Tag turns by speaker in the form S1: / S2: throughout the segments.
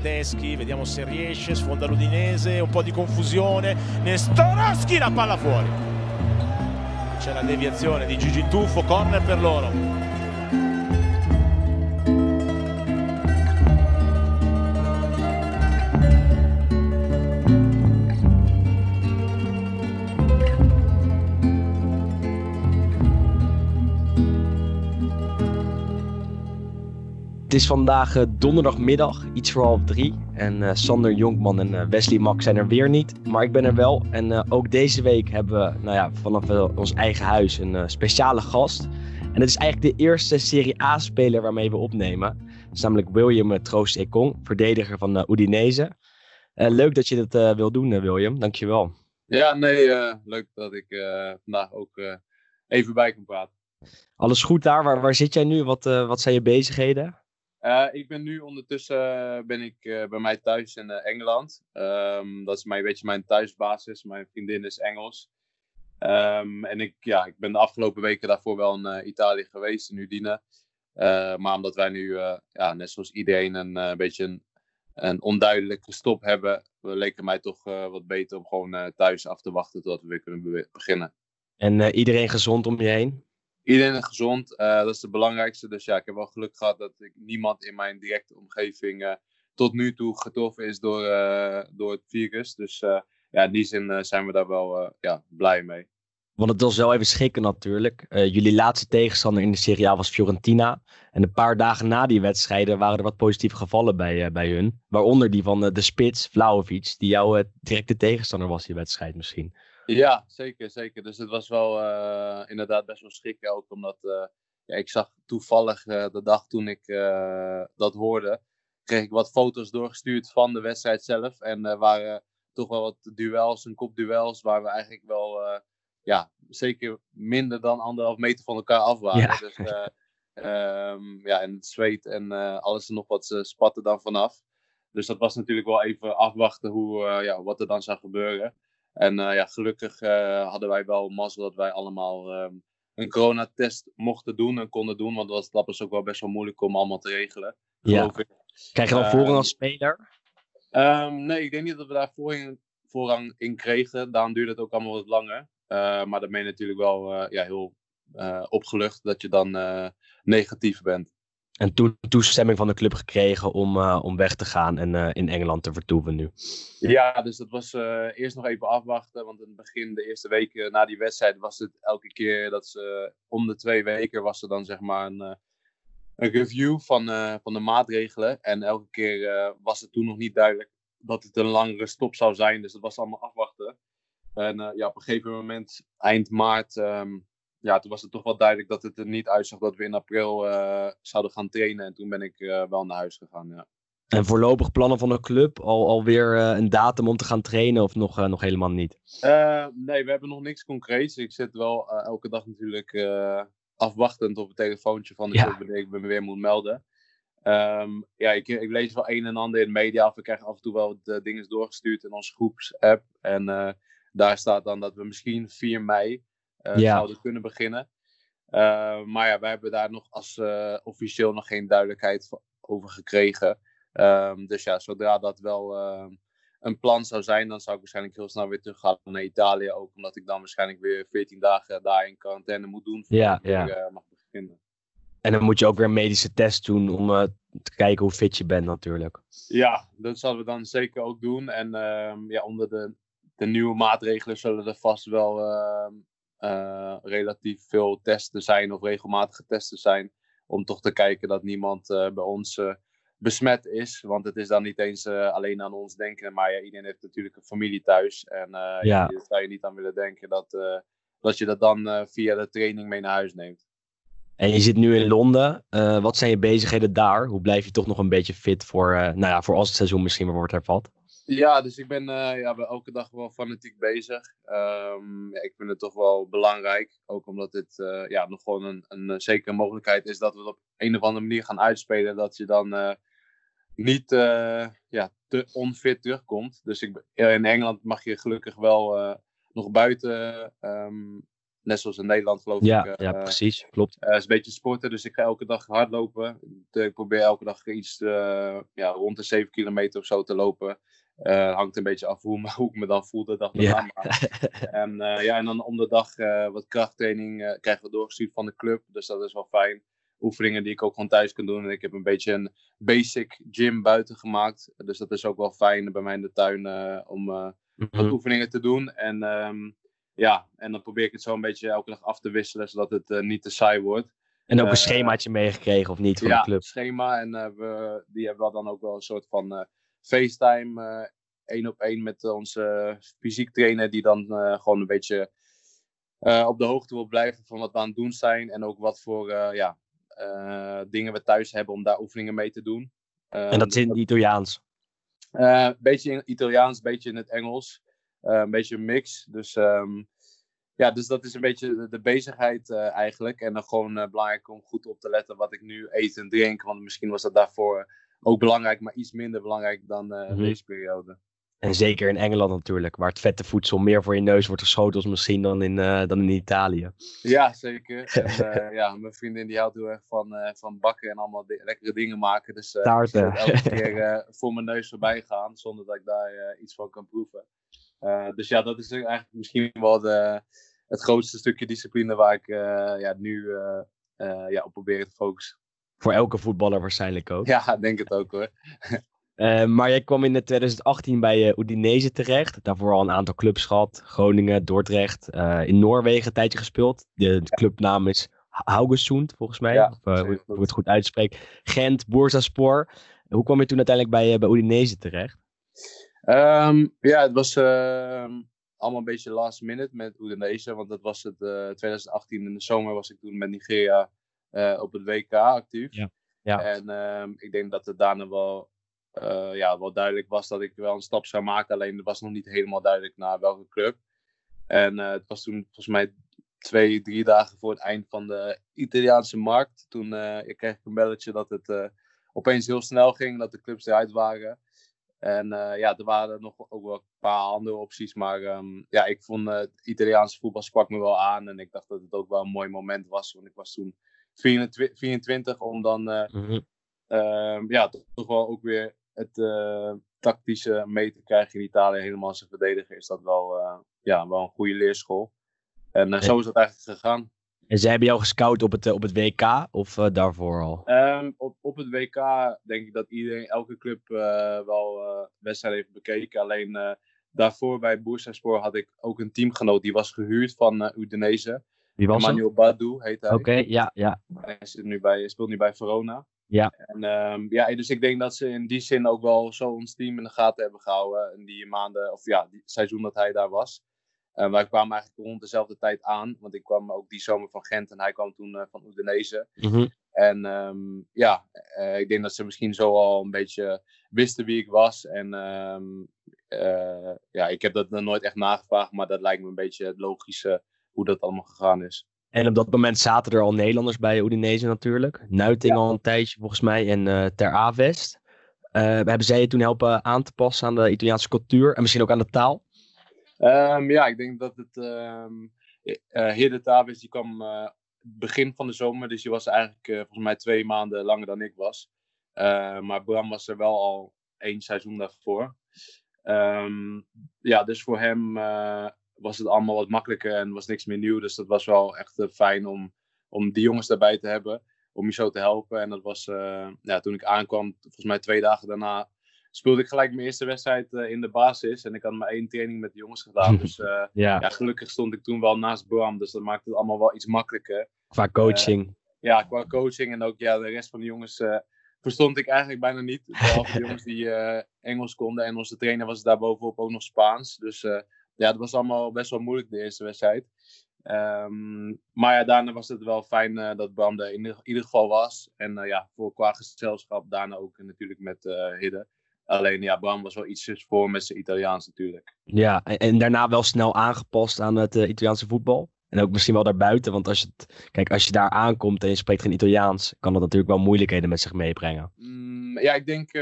S1: Bernardeschi, vediamo se riesce, sfonda l'Udinese, un po' di confusione, Nestorowski la palla fuori. C'è la deviazione di Gigi Tuffo, corner per loro.
S2: Is vandaag uh, donderdagmiddag, iets voor half drie. En uh, Sander Jonkman en uh, Wesley Max zijn er weer niet. Maar ik ben er wel. En ook deze week hebben we nou ja, vanaf ons eigen huis een speciale gast. En het is eigenlijk de eerste Serie A-speler waarmee we opnemen. Dat is namelijk William Troost Ekong, verdediger van Udinese. leuk dat je dat wil doen, William. Dankjewel.
S3: Ja, nee, leuk dat ik vandaag ook even bij kan praten.
S2: Alles goed daar? Waar, waar zit jij nu? Wat, wat zijn je bezigheden?
S3: Uh, ik ben nu ondertussen uh, ben ik, uh, bij mij thuis in Engeland. Um, dat is mijn, beetje mijn thuisbasis. Mijn vriendin is Engels. Um, en ik, ja, ik ben de afgelopen weken daarvoor wel in Italië geweest, in Udine. maar omdat wij nu, ja, net zoals iedereen, een beetje een, een onduidelijke stop hebben, leek mij toch wat beter om gewoon thuis af te wachten tot we weer kunnen beginnen.
S2: En iedereen gezond om je heen?
S3: Iedereen gezond. Uh, dat is het belangrijkste. Dus ja, ik heb wel geluk gehad dat ik niemand in mijn directe omgeving uh, tot nu toe getroffen is door, uh, door het virus. Dus ja, in die zin zijn we daar wel ja, blij mee.
S2: Want het was wel even schrikken natuurlijk. jullie laatste tegenstander in de Serie A was Fiorentina. En een paar dagen na die wedstrijden waren er wat positieve gevallen bij, bij hun. Waaronder die van de spits, Vlaovic, die jouw directe tegenstander was die wedstrijd misschien.
S3: Ja, zeker, zeker. Dus het was wel uh, inderdaad best wel schrikken ook, omdat uh, ja, ik zag toevallig uh, de dag toen ik dat hoorde, kreeg ik wat foto's doorgestuurd van de wedstrijd zelf. En er waren toch wel wat duels en kopduels waar we eigenlijk wel, ja, zeker minder dan anderhalf meter van elkaar af waren. Ja. Dus um, ja, en het zweet en alles er nog wat spatte dan vanaf. Dus dat was natuurlijk wel even afwachten hoe, ja, wat er dan zou gebeuren. En uh, ja, gelukkig uh, hadden wij wel mazzel dat wij allemaal um, een coronatest mochten doen en konden doen. Want dat was, dat ook wel best wel moeilijk om allemaal te regelen.
S2: Ja. Ik. Krijg je dan voorrang ehm, als speler?
S3: Um, nee, ik denk niet dat we daar voorrang, voorrang in kregen. Daarom duurde het ook allemaal wat langer. Maar dan ben je natuurlijk wel ja, heel opgelucht dat je dan negatief bent.
S2: En toen toestemming van de club gekregen om, uh, om weg te gaan en uh, in Engeland te vertoeven nu.
S3: Ja, dus dat was uh, eerst nog even afwachten. Want in het begin, de eerste weken na die wedstrijd, was het elke keer dat ze om de twee weken was er dan zeg maar een, een review van, van de maatregelen. En elke keer was het toen nog niet duidelijk dat het een langere stop zou zijn. Dus dat was allemaal afwachten. En ja, op een gegeven moment, eind maart, um, ja, toen was het toch wel duidelijk dat het er niet uitzag dat we in april uh, zouden gaan trainen. En toen ben ik uh, wel naar huis gegaan, ja.
S2: En voorlopig plannen van de club? Al, alweer uh, een datum om te gaan trainen of nog, nog helemaal niet?
S3: nee, we hebben nog niks concreets. Ik zit wel elke dag natuurlijk afwachtend op het telefoontje van de ja. club wanneer ik me weer moet melden. Um, ja, ik, ik, lees wel een en ander in de media af. Ik krijg af en toe wel de dingen doorgestuurd in onze groepsapp. En daar staat dan dat we misschien 4 mei ja. zouden kunnen beginnen. Uh, maar ja, wij hebben daar nog als uh, officieel nog geen duidelijkheid over gekregen. Um, dus ja, zodra dat wel ehm, een plan zou zijn, dan zou ik waarschijnlijk heel snel weer terug gaan naar Italië. Ook omdat ik dan waarschijnlijk weer 14 dagen daar in quarantaine moet doen.
S2: Ja. Ik, mag beginnen. En dan moet je ook weer een medische test doen om te kijken hoe fit je bent natuurlijk.
S3: Ja, dat zullen we dan zeker ook doen. En um, ja, onder de, de nieuwe maatregelen zullen er vast wel uh, relatief veel testen zijn of regelmatige testen zijn. Om toch te kijken dat niemand uh, bij ons uh, besmet is. Want het is dan niet eens alleen aan ons denken. Maar ja, iedereen heeft natuurlijk een familie thuis. En ja. daar zou je niet aan willen denken dat, dat je dat dan via de training mee naar huis neemt.
S2: En je zit nu in Londen. wat zijn je bezigheden daar? Hoe blijf je toch nog een beetje fit voor, nou ja, voor als het seizoen misschien weer wordt hervat?
S3: Ja, dus ik ben uh, ja, elke dag wel fanatiek bezig. Um, ja, ik vind het toch wel belangrijk. Ook omdat dit uh, ja, nog gewoon een, een, eh, zekere mogelijkheid is dat we het op een of andere manier gaan uitspelen. Dat je dan uh, niet ja, te onfit terugkomt. Dus ik, in Engeland mag je gelukkig wel nog buiten um, net zoals in Nederland geloof
S2: Ja,
S3: ik.
S2: ja,
S3: eh,
S2: precies. Klopt.
S3: eh, is een beetje sporten, dus ik ga elke dag hardlopen. Ik, probeer elke dag iets eh, ja, rond de 7 kilometer of zo te lopen. Eh, hangt een beetje af hoe, hoe ik me dan voel de dag
S2: Ja.
S3: daarna. En, eh, ja, en dan om de dag eh, wat krachttraining krijgen we doorgestuurd van de club. Dus dat is wel fijn. Oefeningen die ik ook gewoon thuis kan doen. En ik heb een beetje een basic gym buiten gemaakt. Dus dat is ook wel fijn bij mij in de tuin om wat
S2: Mhm.
S3: oefeningen te doen. En ehm, ja, en dan probeer ik het zo een beetje elke dag af te wisselen, zodat het niet te saai wordt.
S2: En ook een schemaatje meegekregen of niet van
S3: ja,
S2: de club?
S3: schema. En we, die hebben we dan ook wel een soort van FaceTime eh, één op één met onze fysiek trainer, die dan eh, gewoon een beetje eh, op de hoogte wil blijven van wat we aan het doen zijn. En ook wat voor ja, dingen we thuis hebben om daar oefeningen mee te doen.
S2: En dat is in het Italiaans.
S3: Eh, Een beetje in het Italiaans, een beetje in het Engels. Een beetje een mix. Dus, ehm, ja, dus dat is een beetje de, bezigheid eigenlijk. En dan gewoon belangrijk om goed op te letten wat ik nu eet en drink. Want misschien was dat daarvoor ook belangrijk, maar iets minder belangrijk dan eh,
S2: Mhm.
S3: deze periode.
S2: En zeker in Engeland natuurlijk, waar het vette voedsel meer voor je neus wordt geschoten misschien dan in, eh, dan in Italië.
S3: Ja, zeker. En, eh, ja, mijn vriendin die houdt heel erg van, van bakken en allemaal di- lekkere dingen maken. Dus
S2: Taarten.
S3: ik elke keer voor mijn neus voorbij gaan, zonder dat ik daar iets van kan proeven. Dus ja, dat is eigenlijk misschien wel de, het grootste stukje discipline waar ik ja, nu ja, op probeer te focussen.
S2: Voor elke voetballer waarschijnlijk ook.
S3: Ja, denk het ook hoor.
S2: Eh, maar jij kwam in 2018 bij eh, Udinese terecht. Daarvoor al een aantal clubs gehad. Groningen, Dordrecht. eh, in Noorwegen een tijdje gespeeld. De, de clubnaam is Haugesund volgens mij.
S3: Ja,
S2: of, hoe, het goed uitspreekt. Gent, Bursaspor. Hoe kwam je toen uiteindelijk bij, bij Udinese terecht?
S3: Ehm, ja, het was ehm, allemaal een beetje last minute met Udinese. Want dat was het eh 2018 in de zomer was ik toen met Nigeria op het WK actief.
S2: Ja, ja.
S3: En ehm, ik denk dat het daarna wel, eh, ja, wel duidelijk was dat ik wel een stap zou maken. Alleen het was nog niet helemaal duidelijk naar welke club. En eh, het was toen volgens mij twee, drie dagen voor het eind van de Italiaanse markt. Toen eh, ik kreeg ik een belletje dat het eh, opeens heel snel ging, dat de clubs eruit waren. En eh, ja, er waren nog ook wel een paar andere opties. Maar ehm, ja, ik vond eh, het Italiaanse voetbal sprak me wel aan. En ik dacht dat het ook wel een mooi moment was. Want ik was toen 24, 24 om dan eh,
S2: Mhm.
S3: ehm, ja, toch, toch wel ook weer het eh, tactische mee te krijgen in Italië. Helemaal als een verdediger is dat wel, eh, ja, wel een goede leerschool. En zo is dat eigenlijk gegaan.
S2: En zij hebben jou gescout op het, op het WK of daarvoor al?
S3: Ehm, op, op het WK denk ik dat iedereen, elke club wel eh wedstrijden heeft bekeken. Alleen daarvoor bij Bursaspor had ik ook een teamgenoot die was gehuurd van Udinese.
S2: Wie was?
S3: Emmanuel Badu heet hij.
S2: Oké, ja, ja.
S3: Hij zit nu bij, speelt nu bij Verona.
S2: Ja.
S3: En, ehm, ja, dus ik denk dat ze in die zin ook wel zo ons team in de gaten hebben gehouden. In die maanden, of ja, die seizoen dat hij daar was. Eh, wij kwamen eigenlijk rond dezelfde tijd aan. Want ik kwam ook die zomer van Gent en hij kwam toen eh, van Udinese.
S2: Mhm.
S3: En ehm, ja, eh, ik denk dat ze misschien zo al een beetje wisten wie ik was. En ehm, eh, ja, ik heb dat nog nooit echt nagevraagd, maar dat lijkt me een beetje het logische hoe dat allemaal gegaan is.
S2: En op dat moment zaten er al Nederlanders bij Udinese natuurlijk. Nuiting al een tijdje volgens mij en eh, Ter Avest. Eh, hebben zij je toen helpen aan te passen aan de Italiaanse cultuur en misschien ook aan de taal?
S3: Ehm, ja, ik denk dat het. ehm eh Hidde Tavis die kwam begin van de zomer, dus die was eigenlijk volgens mij twee maanden langer dan ik was. Eh, maar Bram was er wel al één seizoen daarvoor. Ehm, ja, dus voor hem was het allemaal wat makkelijker en was niks meer nieuw. Dus dat was wel echt eh, fijn om, om die jongens daarbij te hebben. Om je zo te helpen. En dat was, eh, ja, toen ik aankwam, volgens mij twee dagen daarna, speelde ik gelijk mijn eerste wedstrijd eh, in de basis. En ik had maar één training met de jongens gedaan. Dus
S2: Ja,
S3: ja, gelukkig stond ik toen wel naast Bram. Dus dat maakte het allemaal wel iets makkelijker.
S2: qua coaching.
S3: Ja, qua coaching en ook ja, de rest van de jongens verstond ik eigenlijk bijna niet. Behalve de jongens die Engels konden. En onze trainer was daarbovenop ook nog Spaans. Dus ja, het was allemaal best wel moeilijk de eerste wedstrijd. Ehm, maar ja, daarna was het wel fijn eh, dat Bram er in ieder, geval was. En eh, ja, voor qua gezelschap daarna ook natuurlijk met eh Hidde. Alleen ja, Bram was wel ietsjes voor met zijn Italiaans natuurlijk.
S2: Ja, en, en daarna wel snel aangepast aan het Italiaanse voetbal. En ook misschien wel daarbuiten, want als je, het, kijk, als je daar aankomt en je spreekt geen Italiaans, kan dat natuurlijk wel moeilijkheden met zich meebrengen.
S3: Mm, ja, ik denk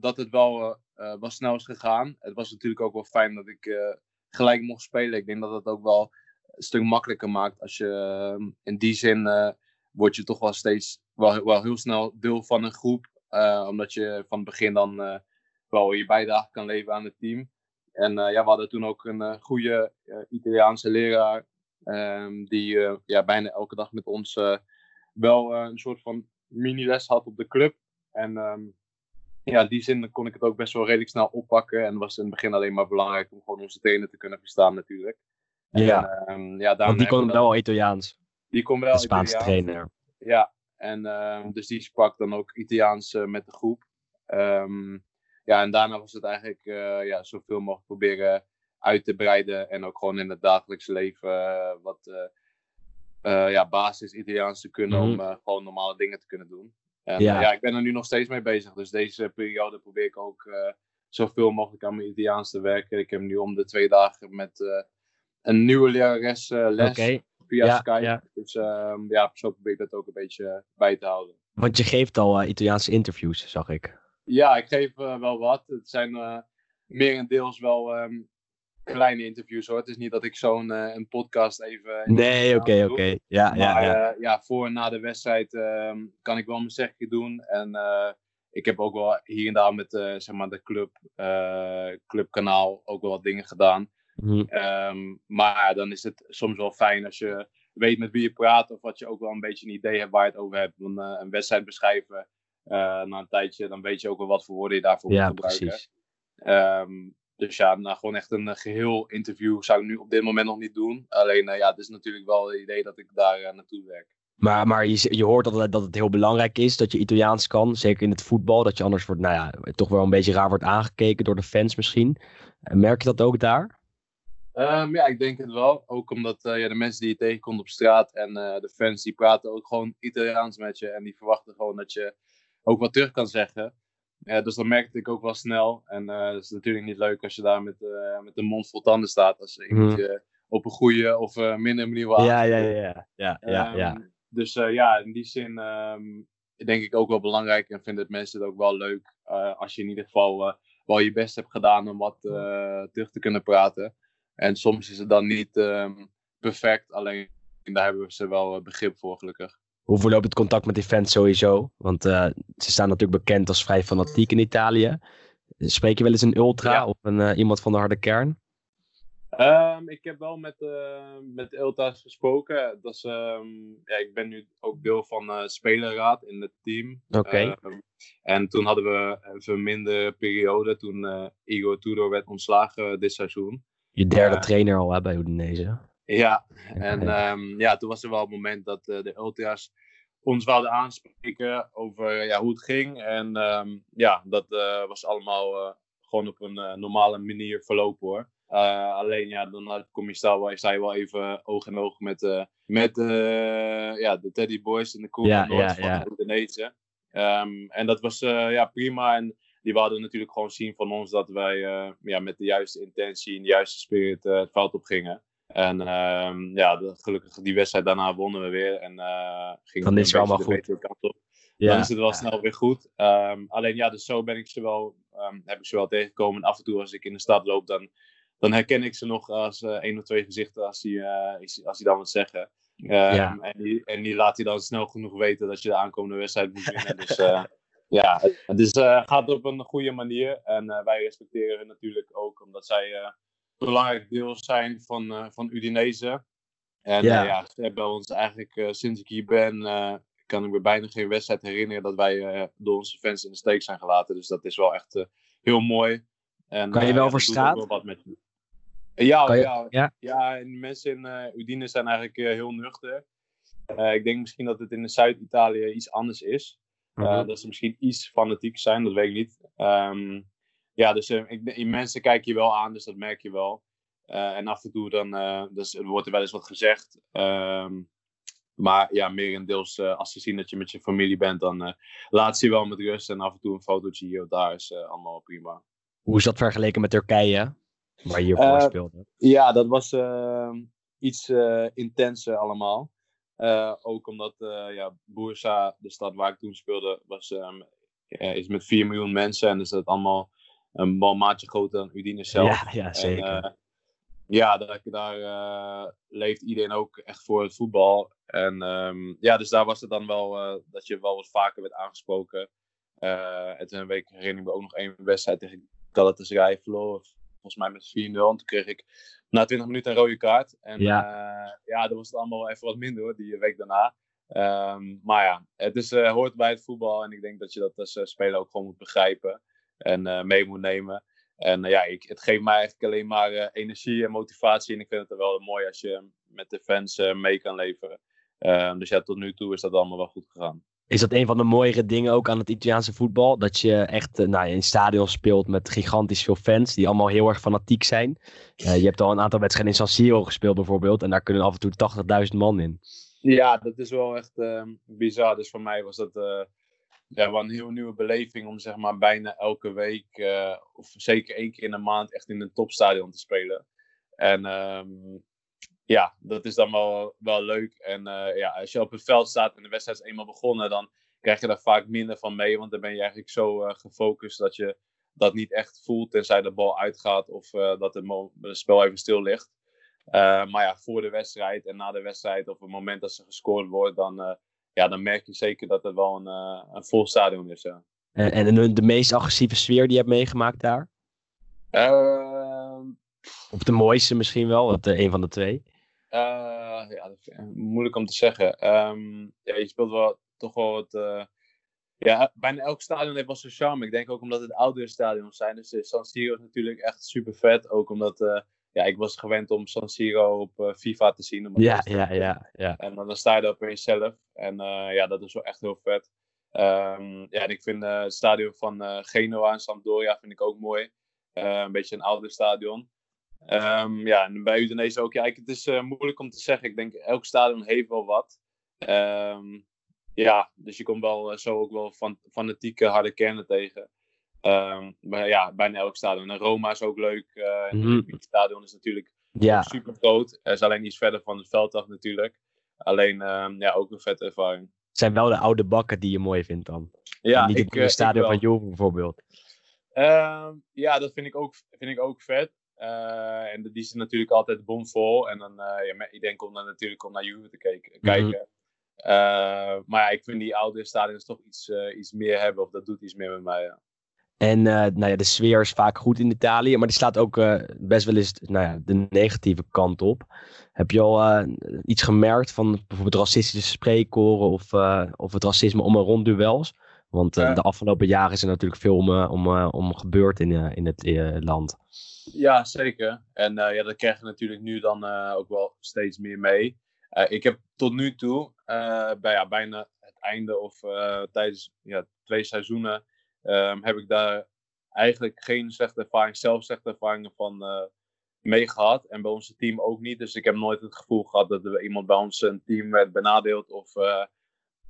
S3: dat het wel, eh, wel snel is gegaan. Het was natuurlijk ook wel fijn dat ik eh, gelijk mocht spelen. Ik denk dat dat ook wel een stuk makkelijker maakt. Als je ehm, in die zin uh, word je toch wel steeds wel, wel heel snel deel van een groep. Uh, omdat je van het begin dan uh, wel je bijdrage kan leveren aan het team. En ja, we hadden toen ook een goede Italiaanse leraar. Um, die ja, bijna elke dag met ons wel een soort van mini-les had op de club. En um, ja, in die zin kon ik het ook best wel redelijk snel oppakken. En was in het begin alleen maar belangrijk om gewoon onze trainer te kunnen verstaan natuurlijk.
S2: Ja, en, um, ja want die kon wel Italiaans.
S3: Die kon wel
S2: de Spaanse
S3: Italiaans.
S2: trainer.
S3: Ja, en um, dus die sprak dan ook Italiaans uh, met de groep. Um, ja, en daarna was het eigenlijk uh, ja, zoveel mogelijk proberen uit te breiden. En ook gewoon in het dagelijkse leven uh, wat ja, basis Italiaans te kunnen mm -hmm. om gewoon normale dingen te kunnen doen. En ja. ja. ik ben er nu nog steeds mee bezig. Dus deze periode probeer ik ook uh, zoveel mogelijk aan mijn Italiaans te werken. Ik heb nu om de twee dagen met uh, een nieuwe lerares uh, les okay. via ja, Skype. Ja. Dus uh, ja, zo probeer ik dat ook een beetje bij te houden.
S2: Want je geeft al Italiaanse interviews, zag ik.
S3: Ja, ik geef wel wat. Het zijn merendeels wel um, kleine interviews hoor. Het is niet dat ik zo'n uh, een podcast even.
S2: Nee, oké, oké. Okay. Ja,
S3: maar,
S2: ja, ja.
S3: Uh, ja, voor en na de wedstrijd uh, kan ik wel mijn zegje doen. En eh, ik heb ook wel hier en daar met zeg maar de club, clubkanaal ook wel wat dingen gedaan.
S2: Mm.
S3: Um, maar dan is het soms wel fijn als je weet met wie je praat. Of wat je ook wel een beetje een idee hebt waar je het over hebt. Want een wedstrijd beschrijven na een tijdje, dan weet je ook wel wat voor woorden je daarvoor
S2: ja,
S3: moet gebruiken.
S2: Precies.
S3: Um, dus ja, nou, gewoon echt een uh, geheel interview zou ik nu op dit moment nog niet doen. Alleen, uh, ja, het is natuurlijk wel het idee dat ik daar uh, naartoe werk.
S2: Maar, maar je, je hoort altijd dat het heel belangrijk is dat je Italiaans kan. Zeker in het voetbal. Dat je anders wordt, nou ja, toch wel een beetje raar wordt aangekeken door de fans misschien. Merk je dat ook daar?
S3: Um, ja, ik denk het wel. Ook omdat ja, de mensen die je tegenkomt op straat en de fans die praten ook gewoon Italiaans met je. En die verwachten gewoon dat je ook wat terug kan zeggen. Ja, dus dat merkte ik ook wel snel. En uh, het is natuurlijk niet leuk als je daar met, uh, met een mond vol tanden staat. Als iemand je op een goede of uh, minder manier wil
S2: ja, ja, ja, ja, ja, ja.
S3: Dus ja, in die zin um, denk ik ook wel belangrijk. En vinden mensen het ook wel leuk. als je in ieder geval wel je best hebt gedaan om wat terug te kunnen praten. En soms is het dan niet um, perfect. Alleen daar hebben we ze wel begrip voor gelukkig.
S2: Hoe verloopt het contact met die fans sowieso? Want uh, ze staan natuurlijk bekend als vrij fanatiek in Italië. Spreek je wel eens een ultra ja. of een, uh, iemand van de harde kern?
S3: Um, ik heb wel met, uh, met ultra's gesproken. Dat is, um, ja, ik ben nu ook deel van uh, spelerraad in het team.
S2: Oké. Okay.
S3: Um, en toen hadden we een minder periode. Toen Igor Tudor werd ontslagen dit seizoen.
S2: Je derde trainer al hè, bij Udinese.
S3: Ja, en ja. Um, ja, toen was er wel het moment dat uh, de Ultra's ons wilden aanspreken over ja, hoe het ging. En um, ja, dat uh, was allemaal gewoon op een normale manier verlopen hoor. alleen ja, dan kom je stel, sta je wel even oog in oog met, met ja, de Teddy Boys en de Cool
S2: ja,
S3: van. Udinese. Um, en dat was ja, prima. En die wilden natuurlijk gewoon zien van ons dat wij ja, met de juiste intentie en de juiste spirit het veld op gingen. En uh, ja, de, gelukkig die wedstrijd daarna wonnen we weer. En uh, ging
S2: dan is het allemaal goed.
S3: Kant op. Ja, dan is het wel ja. snel weer goed. Um, alleen ja, dus zo ben ik ze wel, um, heb ik ze wel tegengekomen. En af en toe als ik in de stad loop, dan, dan herken ik ze nog als uh, één of twee gezichten als die, uh, als die dan wat zeggen. ja. en, die, en die laat hij dan snel genoeg weten dat je de aankomende wedstrijd moet winnen. dus ja, het is, gaat op een goede manier. En wij respecteren hen natuurlijk ook, omdat zij belangrijk deel zijn van, uh, van Udinese. En
S2: Ja.
S3: ja. ze hebben ons eigenlijk uh, sinds ik hier ben, kan ik me bijna geen wedstrijd herinneren dat wij door onze fans in de steek zijn gelaten. Dus dat is wel echt heel mooi. En,
S2: Kan je wel voor straat?
S3: wat met je. Ja,
S2: je-
S3: ja,
S2: ja?
S3: ja, en de mensen in Udine zijn eigenlijk heel nuchter. ik denk misschien dat het in Zuid-Italië iets anders is.
S2: Mhm.
S3: dat ze misschien iets fanatiek zijn, dat weet ik niet. Ehm, ja, dus uh, ik, mensen kijken je wel aan, dus dat merk je wel. Uh, en af en toe dan, uh, dus er wordt er wel eens wat gezegd. Um, maar ja, merendeels als ze zien dat je met je familie bent, dan laat ze je wel met rust. En af en toe een fotootje hier of daar is allemaal prima.
S2: Hoe is dat vergeleken met Turkije, waar je hiervoor
S3: Eh,
S2: speelde?
S3: Ja, dat was ehm, iets intenser allemaal. Uh, ook omdat uh, ja, Bursa, de stad waar ik toen speelde, was, um, is met 4 miljoen mensen. En is dat allemaal een bal maatje groter dan Udine zelf.
S2: Ja, ja zeker.
S3: En, uh, ja, daar, daar uh, leeft iedereen ook echt voor het voetbal. En um, ja, dus daar was het dan wel uh, dat je wel wat vaker werd aangesproken. Uh, en toen een week herinner ik me ook nog één wedstrijd tegen Galatasaray verloren. Volgens mij met 4-0. En toen kreeg ik na 20 minuten een rode kaart. En ja, ja dan was het allemaal even wat minder hoor, die week daarna. Um, maar ja, het is, hoort bij het voetbal. En ik denk dat je dat als speler ook gewoon moet begrijpen. En mee moet nemen. En uh, ja, ik, het geeft mij eigenlijk alleen maar uh, energie en motivatie. En ik vind het er wel mooi als je met de fans mee kan leveren. Ehm, dus ja, tot nu toe is dat allemaal wel goed gegaan.
S2: Is dat een van de mooiere dingen ook aan het Italiaanse voetbal? Dat je echt nou, in een stadion speelt met gigantisch veel fans die allemaal heel erg fanatiek zijn. je hebt al een aantal wedstrijden in San Siro gespeeld bijvoorbeeld. En daar kunnen af en toe 80.000 man in.
S3: Ja, dat is wel echt ehm, bizar. Dus voor mij was dat ja, wel een heel nieuwe beleving om zeg maar bijna elke week, uh, of zeker één keer in de maand, echt in een topstadion te spelen. En um, ja, dat is dan wel, wel leuk. En uh, ja, als je op het veld staat en de wedstrijd is eenmaal begonnen, dan krijg je daar vaak minder van mee. Want dan ben je eigenlijk zo uh, gefocust dat je dat niet echt voelt tenzij de bal uitgaat of dat het, spel even stil ligt. maar ja, voor de wedstrijd en na de wedstrijd, op het moment dat ze gescoord wordt, dan ja, dan merk je zeker dat het wel een, uh, een vol stadion is. Ja.
S2: En, en de, meest agressieve sfeer die je hebt meegemaakt daar?
S3: Uh,
S2: of de mooiste misschien wel, de, een van de twee?
S3: Uh, ja, dat is moeilijk om te zeggen. Um, ja, je speelt wel toch wel wat. Ja, bijna elk stadion heeft wel zijn charme. Ik denk ook omdat het oudere stadions zijn. Dus San Siro is natuurlijk echt super vet. Ook omdat ja, ik was gewend om San Siro op uh, FIFA te zien.
S2: Ja, ja, ja, ja.
S3: En dan sta je daar opeens zelf. En uh, ja, dat is wel echt heel vet. Um, ja, en ik vind uh, het stadion van Genoa en Sampdoria vind ik ook mooi. een beetje een ouder stadion. Um, ja, en bij Udinese ook. Ja, ik, het is moeilijk om te zeggen. Ik denk, elk stadion heeft wel wat. Um, ja, dus je komt wel zo ook wel van, fanatieke harde kernen tegen. Um, maar ja, bijna elk stadion. En Roma is ook leuk. Uh, mm Het stadion is natuurlijk ja. super groot. Er is alleen iets verder van het veld af natuurlijk. Alleen um, ja, ook een vette ervaring.
S2: Het zijn wel de oude bakken die je mooi vindt dan. Ja, en niet ik, het uh, stadion van Juve bijvoorbeeld.
S3: Um, ja, dat vind ik ook, vind ik ook vet. Uh, en die is natuurlijk altijd bomvol. En dan, uh, ja, iedereen komt dan natuurlijk om naar Juve te kijken. Mm -hmm. kijken. Uh, maar ja, ik vind die oude stadions toch iets, iets meer hebben. Of dat doet iets meer met mij, ja.
S2: En uh, nou ja, de sfeer is vaak goed in Italië, maar die slaat ook uh, best wel eens nou ja, de negatieve kant op. Heb je al uh, iets gemerkt van bijvoorbeeld racistische spreekkoren of, of het racisme om en rond duels? Want de afgelopen jaren is er natuurlijk veel om, om, om gebeurd in, in het land.
S3: Ja, zeker. En ja, dat krijg je natuurlijk nu dan ook wel steeds meer mee. ik heb tot nu toe, bij ja, bijna het einde of tijdens ja, twee seizoenen um, heb ik daar eigenlijk geen slechte ervaring, zelf slechte ervaringen van uh, mee gehad. En bij ons team ook niet. Dus ik heb nooit het gevoel gehad dat er iemand bij ons een team werd benadeeld of, uh,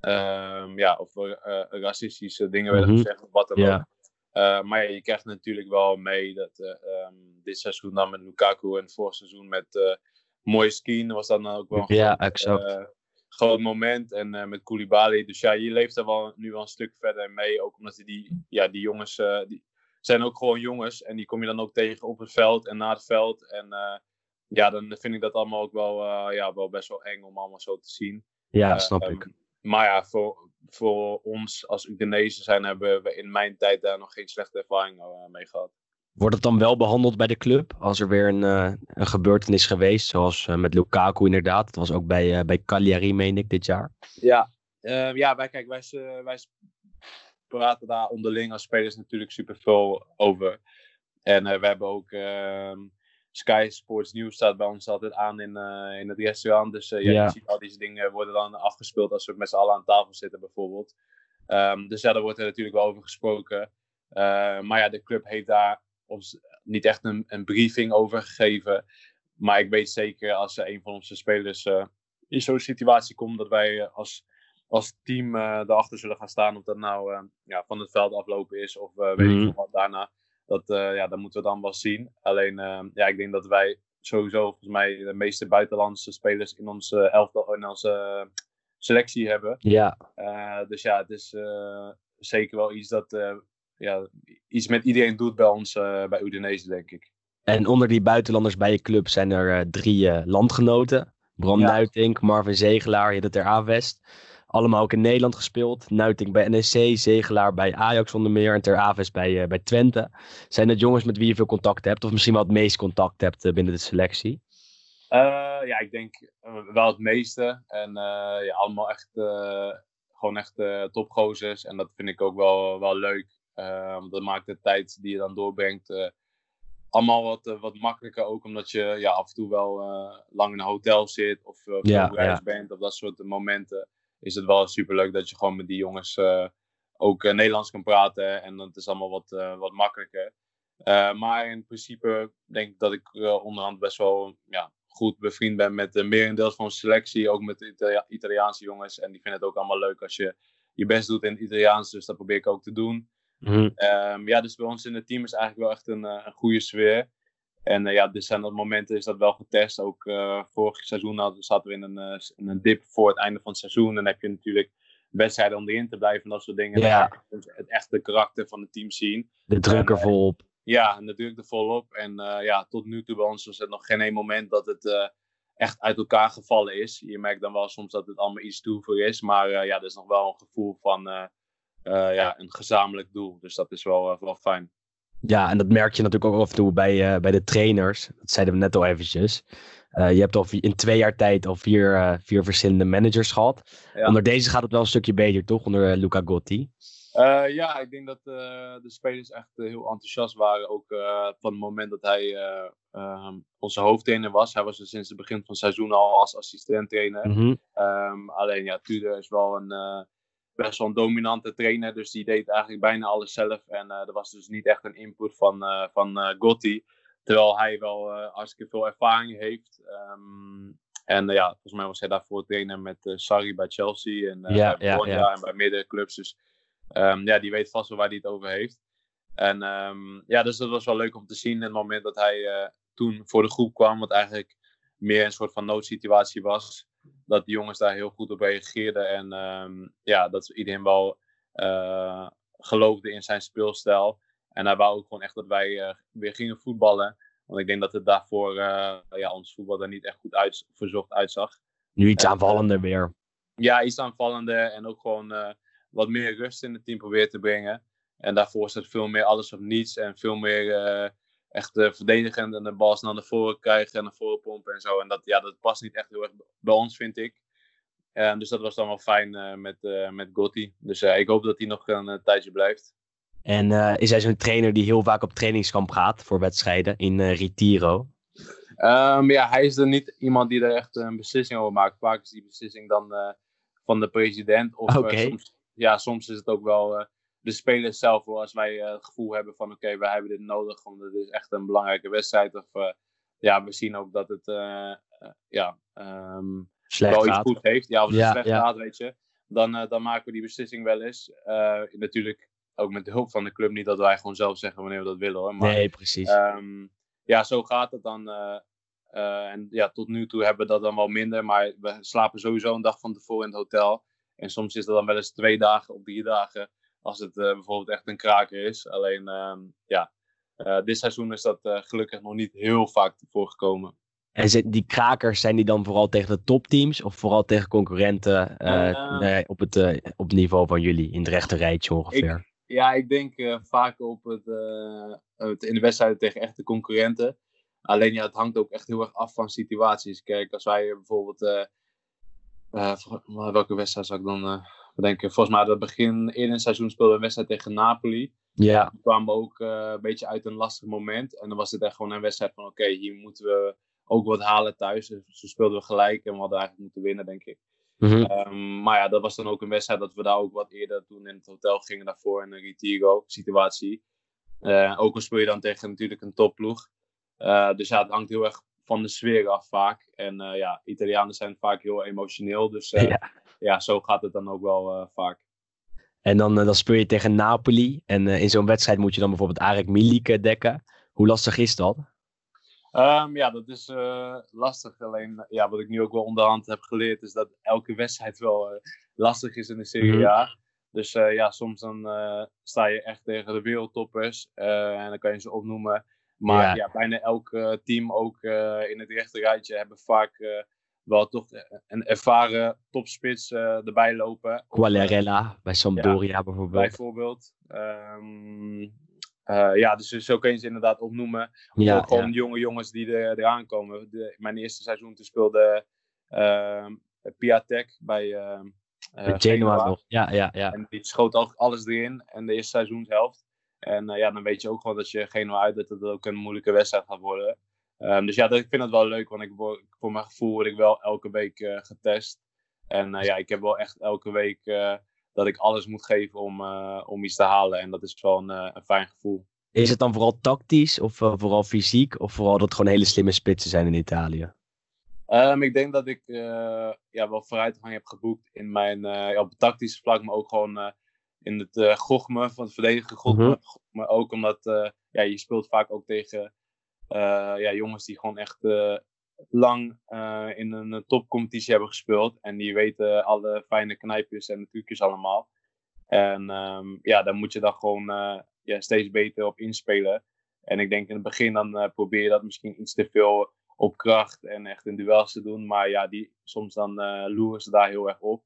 S3: um, ja, of uh, racistische dingen werden mm -hmm. gezegd of wat dan ook. Uh, maar ja, je krijgt natuurlijk wel mee dat um, dit seizoen dan met Lukaku en vorig seizoen met uh, Mooie Skien was dan ook wel
S2: ja, exact
S3: groot moment. En uh, met Koulibaly. Dus ja, je leeft er wel, nu wel een stuk verder mee. Ook omdat die, ja, die jongens uh, die zijn ook gewoon jongens. En die kom je dan ook tegen op het veld en na het veld. En uh, ja, dan vind ik dat allemaal ook wel, ja, wel best wel eng om allemaal zo te zien.
S2: Ja, snap
S3: um,
S2: ik.
S3: Maar ja, voor, voor ons als Udinese zijn, hebben we in mijn tijd daar nog geen slechte ervaring mee gehad.
S2: Wordt het dan wel behandeld bij de club? Als er weer een, uh, een gebeurtenis geweest, zoals uh, met Lukaku inderdaad. Het was ook bij, uh, bij Cagliari, meen ik, dit jaar.
S3: Ja, ehm, ja wij, kijk, wij, wij praten daar onderling als spelers natuurlijk super veel over. En we hebben ook ehm, Sky Sports News staat bij ons altijd aan in, in het restaurant. Dus ja, ja. je ziet al deze dingen worden dan afgespeeld als we met z'n allen aan tafel zitten bijvoorbeeld. Um, dus ja, daar wordt er natuurlijk wel over gesproken. maar ja, de club heeft daar niet echt een, een briefing over gegeven. Maar ik weet zeker als een van onze spelers uh, in zo'n situatie komt, dat wij uh, als, als team erachter zullen gaan staan. Of dat nou ja, van het veld aflopen is of weet mm. ik mhm. wat daarna. Dat, ja, dat moeten we dan wel zien. Alleen, ja, ik denk dat wij sowieso volgens mij de meeste buitenlandse spelers in onze elftal, in onze selectie hebben.
S2: Ja.
S3: dus ja, het is zeker wel iets dat ja, iets met iedereen doet bij ons, uh, bij Udinese, denk ik.
S2: En onder die buitenlanders bij je club zijn er drie landgenoten. Bram ja. Nuitink, Marvin Zegelaar, de Ter Avest. Allemaal ook in Nederland gespeeld. Nuitink bij NEC, Zegelaar bij Ajax onder meer en Ter Avest bij, bij Twente. Zijn het jongens met wie je veel contact hebt? Of misschien wel het meest contact hebt binnen de selectie?
S3: ja, ik denk wel het meeste. En ja, allemaal echt gewoon echt uh, topgozers. En dat vind ik ook wel, wel leuk. Uh, dat maakt de tijd die je dan doorbrengt uh, allemaal wat, wat makkelijker. Ook omdat je ja, af en toe wel lang in een hotel zit of veel ja, ja. bent. Of dat soort momenten. Is het wel super leuk dat je gewoon met die jongens ook Nederlands kan praten. En het is allemaal wat, wat makkelijker. maar in principe denk ik dat ik onderhand best wel ja, goed bevriend ben met de merendeels van selectie. Ook met de Italiaanse jongens. En die vinden het ook allemaal leuk als je je best doet in het Italiaans. Dus dat probeer ik ook te doen.
S2: Mhm.
S3: Ehm, ja, dus bij ons in het team is eigenlijk wel echt een, eh, een goede sfeer. En uh, ja, dus zijn dat momenten is dat wel getest. Ook uh, vorig seizoen hadden, zaten we in een, in een dip voor het einde van het seizoen. Dan heb je natuurlijk wedstrijden om erin te blijven en dat soort dingen.
S2: Ja.
S3: het echte karakter van het team zien.
S2: De druk er volop.
S3: Ja, natuurlijk er volop. En uh, ja, tot nu toe bij ons was het nog geen één moment dat het uh, echt uit elkaar gevallen is. Je merkt dan wel soms dat het allemaal iets voor is. Maar uh, ja, er is nog wel een gevoel van ja, een gezamenlijk doel. Dus dat is wel, wel fijn.
S2: Ja, en dat merk je natuurlijk ook af en toe bij, bij de trainers. Dat zeiden we net al eventjes. je hebt al in twee jaar tijd al vier, vier verschillende managers gehad. Ja. Onder deze gaat het wel een stukje beter, toch? Onder Luca Gotti.
S3: Ja, ik denk dat de spelers echt heel enthousiast waren. Ook van het moment dat hij um, onze hoofdtrainer was. Hij was er sinds het begin van het seizoen al als assistent-trainer.
S2: Mm -hmm.
S3: um, alleen ja, Tudor is wel een best wel een dominante trainer. Dus die deed eigenlijk bijna alles zelf. En er was dus niet echt een input van, van Gotti. Terwijl hij wel hartstikke veel ervaring heeft. Um, en ja, volgens mij was hij daarvoor trainer met Sarri bij Chelsea. En
S2: ja,
S3: bij Bologna
S2: ja, ja.
S3: en bij meerdere clubs. Dus Um, ja, die weet vast wel waar hij het over heeft. En um, ja, dus dat was wel leuk om te zien. In het moment dat hij uh, toen voor de groep kwam, wat eigenlijk meer een soort van noodsituatie was, dat die jongens daar heel goed op reageerden. En um, ja, dat iedereen wel uh, geloofde in zijn speelstijl. En hij wou ook gewoon echt dat wij uh, weer gingen voetballen. Want ik denk dat het daarvoor ja, ons voetbal er niet echt goed uit, verzorgd uitzag.
S2: Nu iets aanvallender weer.
S3: Ja, iets aanvallender en ook gewoon wat meer rust in het team probeert te brengen. En daarvoor is het veel meer alles of niets. En veel meer echt uh, verdedigend en de bal naar voren krijgen en naar voren pompen en zo. En dat, ja, dat past niet echt heel erg bij ons, vind ik. Uh, dus dat was dan wel fijn uh, met, met Gotti. Dus ik hoop dat hij nog een tijdje blijft.
S2: En is hij zo'n trainer die heel vaak op trainingskamp gaat voor wedstrijden in Retiro?
S3: Um, ja, hij is er niet iemand die er echt een beslissing over maakt. Vaak is die beslissing dan van de president. Of
S2: okay.
S3: soms ja, soms is het ook wel de spelers zelf. Als wij uh, het gevoel hebben van oké, okay, wij hebben dit nodig. Want het is echt een belangrijke wedstrijd. Of uh, ja, we zien ook dat het ja, um,
S2: slecht
S3: wel iets goed heeft. Ja, als het
S2: Ja,
S3: slecht
S2: ja.
S3: gaat, weet je. Dan, dan maken we die beslissing wel eens. natuurlijk ook met de hulp van de club. Niet dat wij gewoon zelf zeggen wanneer we dat willen hoor. Maar,
S2: nee, precies.
S3: um, ja, zo gaat het dan. en ja, tot nu toe hebben we dat dan wel minder. Maar we slapen sowieso een dag van tevoren in het hotel. En soms is dat dan wel eens twee dagen of drie dagen. Als het uh, bijvoorbeeld echt een kraker is. Alleen, uh, ja, uh, dit seizoen is dat eh, gelukkig nog niet heel vaak voorgekomen.
S2: En zijn die krakers, zijn die dan vooral tegen de topteams of vooral tegen concurrenten nee, op, het, op het niveau van jullie in het rechte rijtje ongeveer?
S3: Ik, ja, ik denk vaak op het, het, in de wedstrijden tegen echte concurrenten. Alleen ja, het hangt ook echt heel erg af van situaties. Kijk, als wij bijvoorbeeld welke wedstrijd zou ik dan uh, bedenken? Volgens mij, dat begin eerder in het seizoen speelden we een wedstrijd tegen Napoli.
S2: Ja.
S3: We kwamen ook uh, een beetje uit een lastig moment. En dan was het echt gewoon een wedstrijd van: oké, okay, hier moeten we ook wat halen thuis. Dus zo speelden we gelijk en we hadden eigenlijk moeten winnen, denk ik.
S2: Mm -hmm.
S3: um, maar ja, dat was dan ook een wedstrijd dat we daar ook wat eerder toen in het hotel gingen daarvoor in een Retiro-situatie. ook al speel je dan tegen natuurlijk een topploeg. dus ja, het hangt heel erg van de sfeer af vaak. En uh, ja, Italianen zijn vaak heel emotioneel. Dus uh,
S2: ja.
S3: ja. zo gaat het dan ook wel uh, vaak.
S2: En dan, dan speel je tegen Napoli. En in zo'n wedstrijd moet je dan bijvoorbeeld Arek Milik dekken. Hoe lastig is dat?
S3: Um, ja, dat is lastig. Alleen ja, wat ik nu ook wel onderhand heb geleerd, is dat elke wedstrijd wel lastig is in de Serie A. Mm -hmm. Dus ja, soms dan sta je echt tegen de wereldtoppers. en dan kan je ze opnoemen. Maar
S2: Ja.
S3: ja, bijna elk eh, team, ook eh, in het rechte rijtje, hebben vaak eh, wel toch een ervaren topspits erbij lopen.
S2: Quagliarella bij Sampdoria bijvoorbeeld.
S3: Bijvoorbeeld. Ehm, eh, ja, dus zo kun je ze inderdaad opnoemen.
S2: Ja,
S3: ook gewoon jonge jongens die er, eraan komen. De, mijn eerste seizoen toen speelde ehm Piatek bij ehm, eh,
S2: Genoa. nog. Ja, ja, ja.
S3: En die schoot al alles erin. En de eerste seizoenshelft. En eh, ja, dan weet je ook gewoon dat je Genoa uit dat het ook een moeilijke wedstrijd gaat worden. Ehm, dus ja, dat, ik vind het wel leuk. Want ik word, voor mijn gevoel word ik wel elke week eh, getest. En eh, ja, ik heb wel echt elke week dat ik alles moet geven om, om iets te halen. En dat is wel een, een fijn gevoel.
S2: Is het dan vooral tactisch of vooral fysiek? Of vooral dat het gewoon hele slimme spitsen zijn in Italië?
S3: Ehm, ik denk dat ik ja, wel vooruitgang heb geboekt in mijn ja, op het tactische vlak, maar ook gewoon in het gochme van het verdedigen gochme. Maar ook omdat eh, ja, je speelt vaak ook tegen eh, ja, jongens die gewoon echt lang in een topcompetitie hebben gespeeld. En die weten alle fijne knijpjes en trucjes allemaal. En ehm, ja, daar moet je dan gewoon ja, steeds beter op inspelen. En ik denk in het begin dan probeer je dat misschien iets te veel op kracht en echt in duels te doen. Maar ja, die, soms dan loeren ze daar heel erg op.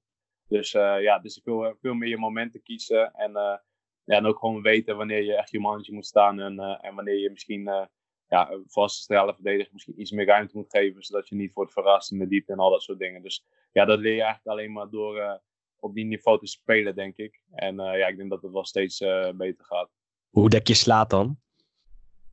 S3: Dus eh, ja, dus veel, veel meer je momenten kiezen. En, eh, ja, en ook gewoon weten wanneer je echt je mannetje moet staan. En, eh, en wanneer je misschien, ja, voor als centrale verdediger misschien iets meer ruimte moet geven. Zodat je niet wordt verrast in de diepte en al dat soort dingen. Dus ja, dat leer je eigenlijk alleen maar door op die niveau te spelen, denk ik. En ja, ik denk dat het wel steeds beter gaat.
S2: Hoe dek je slaat dan?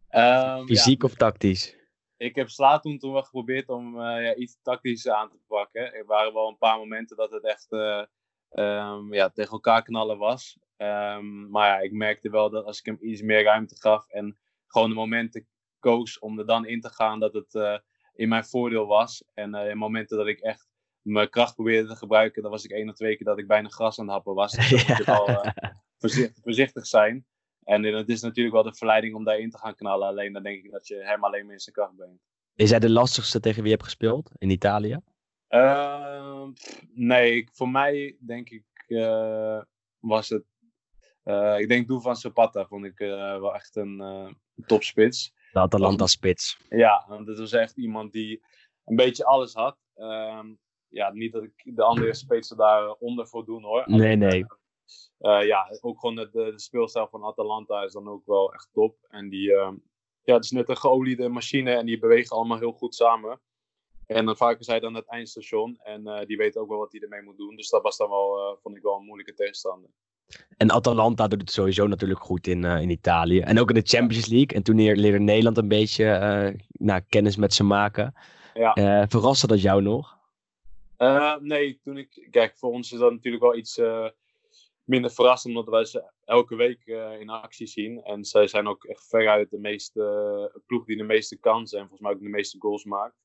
S3: Ehm,
S2: Fysiek
S3: ja,
S2: of tactisch?
S3: Ik heb Sla toen, toen wel geprobeerd om eh, ja, iets tactisch aan te pakken. Er waren wel een paar momenten dat het echt eh, ehm, ja, tegen elkaar knallen was. Ehm, maar ja, ik merkte wel dat als ik hem iets meer ruimte gaf en gewoon de momenten koos om er dan in te gaan, dat het eh, in mijn voordeel was. En in momenten dat ik echt mijn kracht probeerde te gebruiken, dan was ik één of twee keer dat ik bijna gras aan het happen was. Dus dan moet je wel voorzichtig, voorzichtig zijn. En het is natuurlijk wel de verleiding om daarin te gaan knallen. Alleen dan denk ik dat je hem alleen maar in zijn kracht brengt.
S2: Is hij de lastigste tegen wie je hebt gespeeld in Italië?
S3: Ehm, nee, ik- voor mij denk ik eh, was het. eh, ik denk Doe van Zapata vond ik eh, wel echt een topspits.
S2: De Atalanta-spits.
S3: Ja, want het was echt iemand die een beetje alles had. Ehm, ja, niet dat ik de andere spitsen daaronder voor doen hoor.
S2: Nee, nee.
S3: Eh, ja, ook gewoon de, de, de speelstijl van Atalanta is dan ook wel echt top. En die, ehm, ja, het is net een geoliede machine en die bewegen allemaal heel goed samen. En dan vaak is hij dan het eindstation en eh, die weet ook wel wat hij ermee moet doen. Dus dat was dan wel, eh, vond ik wel een moeilijke tegenstander.
S2: En Atalanta doet het sowieso natuurlijk goed in, eh, in Italië. En ook in de Champions League. En toen leer- leerde Nederland een beetje eh, nou, kennis met ze maken.
S3: Ja.
S2: Eh, verraste dat jou nog?
S3: Eh, nee, toen ik, kijk, voor ons is dat natuurlijk wel iets eh, minder verrassend, omdat wij ze elke week eh, in actie zien. En zij zijn ook echt veruit de meeste eh, ploeg die de meeste kansen en volgens mij ook de meeste goals maakt.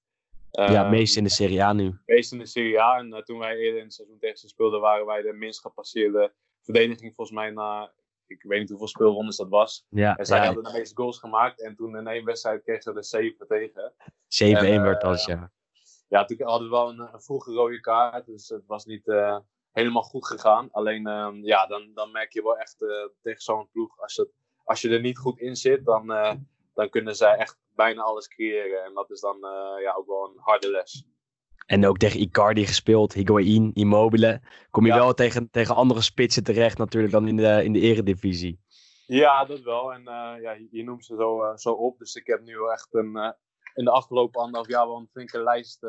S2: ja,
S3: Eh,
S2: meest in de Serie A nu.
S3: meest in de Serie A. En eh, toen wij eerder in het seizoen tegen ze speelden, waren wij de minst gepasseerde verdediging volgens mij na, ik weet niet hoeveel speelrondes dat was.
S2: Ja,
S3: En zij
S2: ja,
S3: hadden de meeste goals gemaakt en toen in één wedstrijd kregen ze er 7 tegen.
S2: 7-1
S3: en,
S2: werd als ja.
S3: Ja, toen hadden we wel een, een vroege rode kaart, dus het was niet helemaal goed gegaan. Alleen, ehm, ja, dan, dan merk je wel echt eh, tegen zo'n ploeg, als, het, als je er niet goed in zit, dan, eh, dan kunnen zij echt bijna alles creëren. En dat is dan eh, ja, ook wel een harde les.
S2: En ook tegen Icardi gespeeld, Higuain, Immobile. Kom je
S3: Ja.
S2: wel tegen, tegen andere spitsen terecht natuurlijk dan in de, in de eredivisie.
S3: Ja, dat wel. En ja, je, noemt ze zo, zo op. Dus ik heb nu echt een, in de afgelopen anderhalf jaar wel een flinke lijst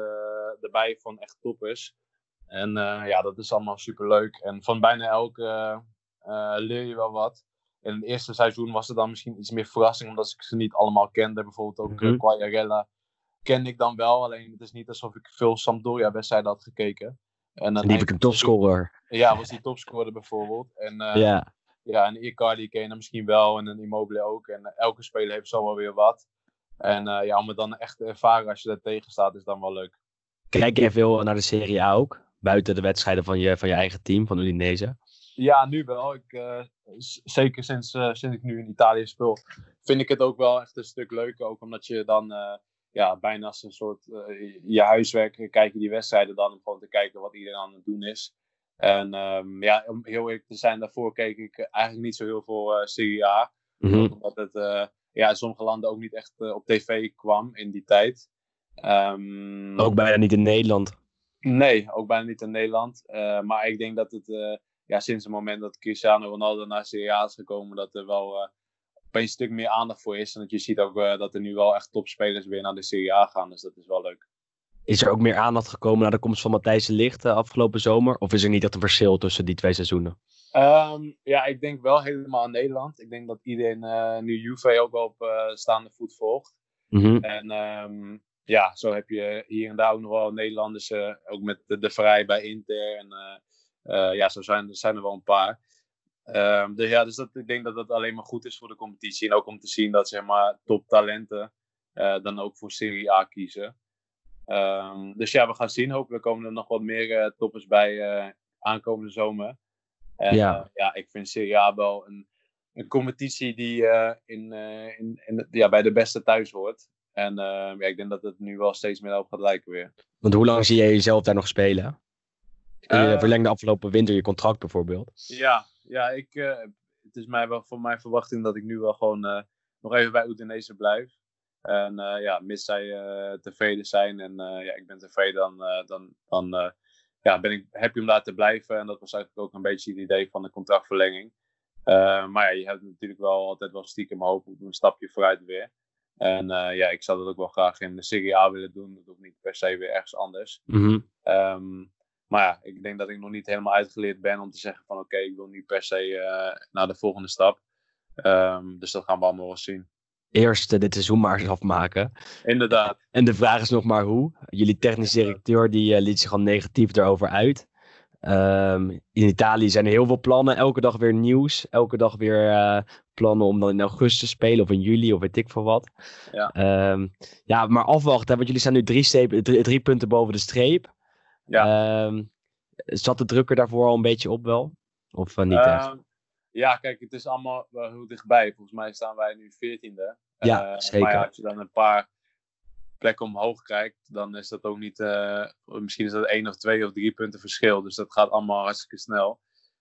S3: erbij van echt toppers. En eh, ja, dat is allemaal super leuk. En van bijna elke eh, eh, leer je wel wat. In het eerste seizoen was het dan misschien iets meer verrassing, omdat ik ze niet allemaal kende. Bijvoorbeeld ook mm Quagliarella kende ik dan wel. Alleen het is niet alsof ik veel Sampdoria-wedstrijden had gekeken. En, dan
S2: heb ik een topscorer.
S3: Ja, was die topscorer bijvoorbeeld. En, eh,
S2: ja.
S3: ja, en Icardi ken je dan misschien wel en een Immobile ook. En elke speler heeft zo wel weer wat. En ja, om het dan echt te ervaren als je er tegen staat, is dan wel leuk.
S2: Kijk je veel naar de Serie A ook? Buiten de wedstrijden van je, van je eigen team, van Udinese.
S3: Ja, nu wel. Ik, eh, zeker sinds, eh, sinds ik nu in Italië speel, vind ik het ook wel echt een stuk leuker. Ook omdat je dan eh, ja, bijna als een soort je huiswerk kijk je die wedstrijden dan om gewoon te kijken wat iedereen aan het doen is. En ehm, ja, om heel eerlijk te zijn, daarvoor keek ik eigenlijk niet zo heel veel Serie A.
S2: Mhm.
S3: Omdat het, ja, in sommige landen ook niet echt op tv kwam in die tijd.
S2: Um, ook bijna niet in Nederland.
S3: Nee, ook bijna niet in Nederland. maar ik denk dat het ja, sinds het moment dat Cristiano Ronaldo naar Serie A is gekomen, dat er wel uh, opeens een stuk meer aandacht voor is. En dat je ziet ook dat er nu wel echt topspelers weer naar de Serie A gaan. Dus dat is wel leuk.
S2: Is er ook meer aandacht gekomen naar de komst van Matthijs de Ligt afgelopen zomer? Of is er niet echt een verschil tussen die twee seizoenen?
S3: Um, ja, ik denk wel helemaal in Nederland. Ik denk dat iedereen nu Juve ook wel op staande voet volgt.
S2: Mm -hmm.
S3: En um, ja, zo heb je hier en daar ook nog wel Nederlanders, ook met de, de Vrij bij Inter en uh, ja, zo zijn, zijn er wel een paar. Um, dus ja, dus dat, ik denk dat dat alleen maar goed is voor de competitie. En ook om te zien dat zeg maar, toptalenten dan ook voor Serie A kiezen. Um, dus ja, we gaan zien. Hopelijk komen er nog wat meer uh, toppers bij aankomende zomer. En
S2: ja.
S3: ja, ik vind Serie A wel een, een competitie die in, in, in, ja, bij de beste thuis hoort. En ja, ik denk dat het nu wel steeds meer op gaat lijken weer.
S2: Want hoe lang zie jij jezelf daar nog spelen? Je uh, verlengde afgelopen winter je contract bijvoorbeeld.
S3: Ja, ja ik, uh, het is mij wel voor mijn verwachting dat ik nu wel gewoon uh, nog even bij Udinese blijf. En ja, mis zij tevreden zijn en ja, ik ben tevreden, dan, dan, dan ja, ben ik happy om daar te blijven. En dat was eigenlijk ook een beetje het idee van de contractverlenging. maar ja, je hebt natuurlijk wel altijd wel stiekem hoop op een stapje vooruit weer. En ja, ik zou dat ook wel graag in de Serie A willen doen. Dat hoeft niet per se weer ergens anders.
S2: Mm -hmm.
S3: um, maar ja, ik denk dat ik nog niet helemaal uitgeleerd ben om te zeggen van oké, ik wil nu per se uh, naar de volgende stap. Um, dus dat gaan we allemaal wel zien.
S2: Eerst uh, dit seizoen maar eens afmaken.
S3: Inderdaad.
S2: En de vraag is nog maar hoe. Jullie technisch directeur die liet zich al negatief erover uit. Um, in Italië zijn er heel veel plannen. Elke dag weer nieuws. Elke dag weer plannen om dan in augustus te spelen. Of in juli of weet ik veel wat.
S3: Ja,
S2: um, ja maar afwachten. Want jullie staan nu drie, streep, drie, drie punten boven de streep.
S3: Ja.
S2: Um, zat de druk er daarvoor al een beetje op wel? Of uh, niet echt?
S3: Ja, kijk, het is allemaal wel heel dichtbij. Volgens mij staan wij nu 14e.
S2: Ja, uh, zeker.
S3: Maar ja, als je dan een paar plekken omhoog kijkt, dan is dat ook niet. Uh, misschien is dat één of twee of drie punten verschil. Dus dat gaat allemaal hartstikke snel.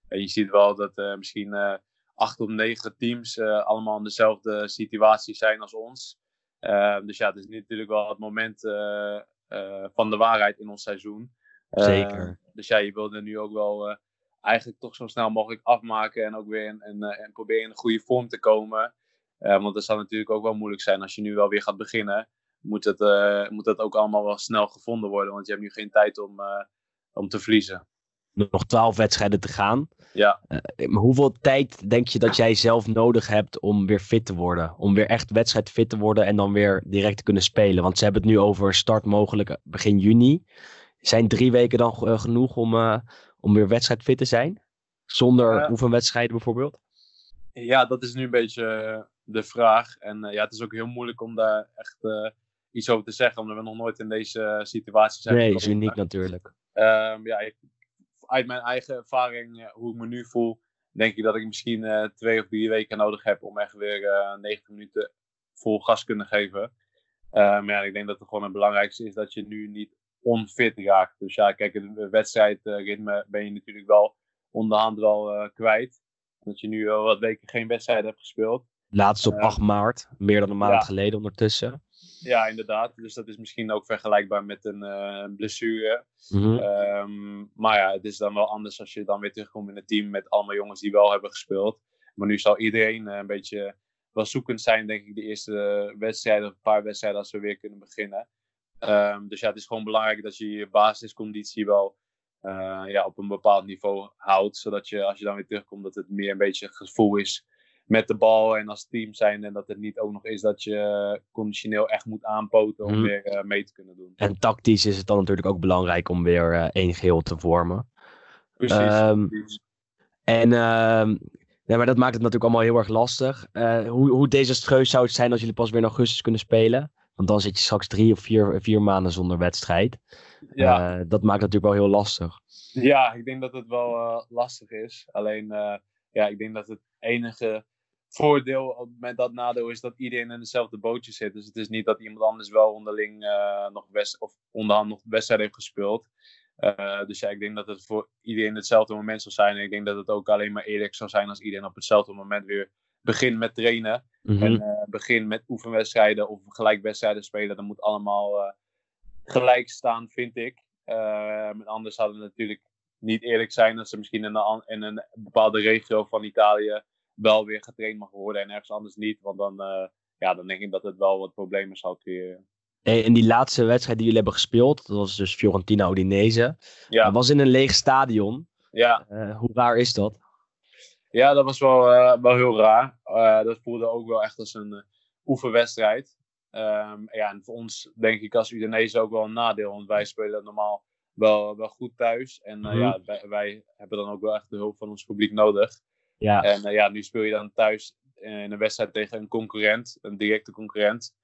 S3: En je ziet wel dat uh, misschien uh, acht of negen teams allemaal in dezelfde situatie zijn als ons. dus ja, het is natuurlijk wel het moment van de waarheid in ons seizoen.
S2: Zeker.
S3: Dus ja, je wilde nu ook wel eigenlijk toch zo snel mogelijk afmaken en ook weer en, en, en proberen in een goede vorm te komen. want dat zal natuurlijk ook wel moeilijk zijn als je nu wel weer gaat beginnen. Moet het, moet dat ook allemaal wel snel gevonden worden, want je hebt nu geen tijd om, om te verliezen.
S2: Nog twaalf wedstrijden te gaan.
S3: Ja.
S2: maar hoeveel tijd denk je dat jij zelf nodig hebt om weer fit te worden? Om weer echt wedstrijdfit te worden en dan weer direct te kunnen spelen? Want ze hebben het nu over start mogelijk begin juni. Zijn drie weken dan genoeg om, om weer wedstrijdfit te zijn? Zonder oefenwedstrijden bijvoorbeeld?
S3: Ja, dat is nu een beetje de vraag. En ja, het is ook heel moeilijk om daar echt iets over te zeggen, omdat we nog nooit in deze situatie zijn.
S2: Nee, is uniek natuurlijk.
S3: Um, ja, ik, uit mijn eigen ervaring, hoe ik me nu voel, denk ik dat ik misschien twee of drie weken nodig heb om echt weer 90 minuten vol gas te kunnen geven. maar ja, ik denk dat het gewoon het belangrijkste is dat je nu niet onfit raakt. Dus ja, kijk, het wedstrijdritme ben je natuurlijk wel onderhand wel uh, kwijt. Dat je nu al wat weken geen wedstrijd hebt gespeeld.
S2: Laatst op uh, 8 maart, meer dan een maand ja. geleden ondertussen.
S3: Ja, inderdaad. Dus dat is misschien ook vergelijkbaar met een uh, blessure.
S2: Mm -hmm.
S3: um, maar ja, het is dan wel anders als je dan weer terugkomt in het team met allemaal jongens die wel hebben gespeeld. Maar nu zal iedereen een beetje wel zoekend zijn, denk ik, de eerste wedstrijden, of een paar wedstrijden als we weer kunnen beginnen. Um, dus ja, het is gewoon belangrijk dat je je basisconditie wel uh, ja, op een bepaald niveau houdt. Zodat je als je dan weer terugkomt, dat het meer een beetje het gevoel is met de bal en als team zijn. En dat het niet ook nog is dat je conditioneel echt moet aanpoten om mm. weer uh, mee te kunnen doen.
S2: En tactisch is het dan natuurlijk ook belangrijk om weer uh, één geheel te vormen.
S3: Precies. Um, precies.
S2: En um, ja, maar dat maakt het natuurlijk allemaal heel erg lastig. hoe, hoe desastreus zou het zijn als jullie pas weer in augustus kunnen spelen? Want dan zit je straks drie of vier, vier maanden zonder wedstrijd.
S3: Ja.
S2: Dat maakt natuurlijk wel heel lastig.
S3: Ja, ik denk dat het wel lastig is. Alleen, ja, ik denk dat het enige voordeel met dat nadeel is dat iedereen in dezelfde bootje zit. Dus het is niet dat iemand anders wel onderling nog west of onderhand nog wedstrijd heeft gespeeld. dus ja, ik denk dat het voor iedereen hetzelfde moment zal zijn. En ik denk dat het ook alleen maar eerlijk zal zijn als iedereen op hetzelfde moment weer begin met trainen.
S2: Mhm.
S3: En eh, begin met oefenwedstrijden of gelijkwedstrijden spelen. Dat moet allemaal eh, gelijk staan, vind ik. Uh, anders hadden we natuurlijk niet eerlijk zijn dat ze misschien in een, in een bepaalde regio van Italië wel weer getraind mag worden en ergens anders niet. Want dan, uh, ja, dan denk ik dat het wel wat problemen zou creëren.
S2: In die laatste wedstrijd die jullie hebben gespeeld, dat was dus Fiorentina Udinese.
S3: Ja.
S2: Dat was in een leeg stadion.
S3: Ja.
S2: Uh, hoe raar is dat?
S3: Ja, dat was wel, uh, wel heel raar. Uh, dat voelde ook wel echt als een oefenwedstrijd. Um, ja, en voor ons denk ik als Udinese ook wel een nadeel. Want wij spelen normaal wel, wel goed thuis. En ja, wij, wij, hebben dan ook wel echt de hulp van ons publiek nodig.
S2: Ja.
S3: En uh, ja, nu speel je dan thuis in een wedstrijd tegen een concurrent, een directe concurrent.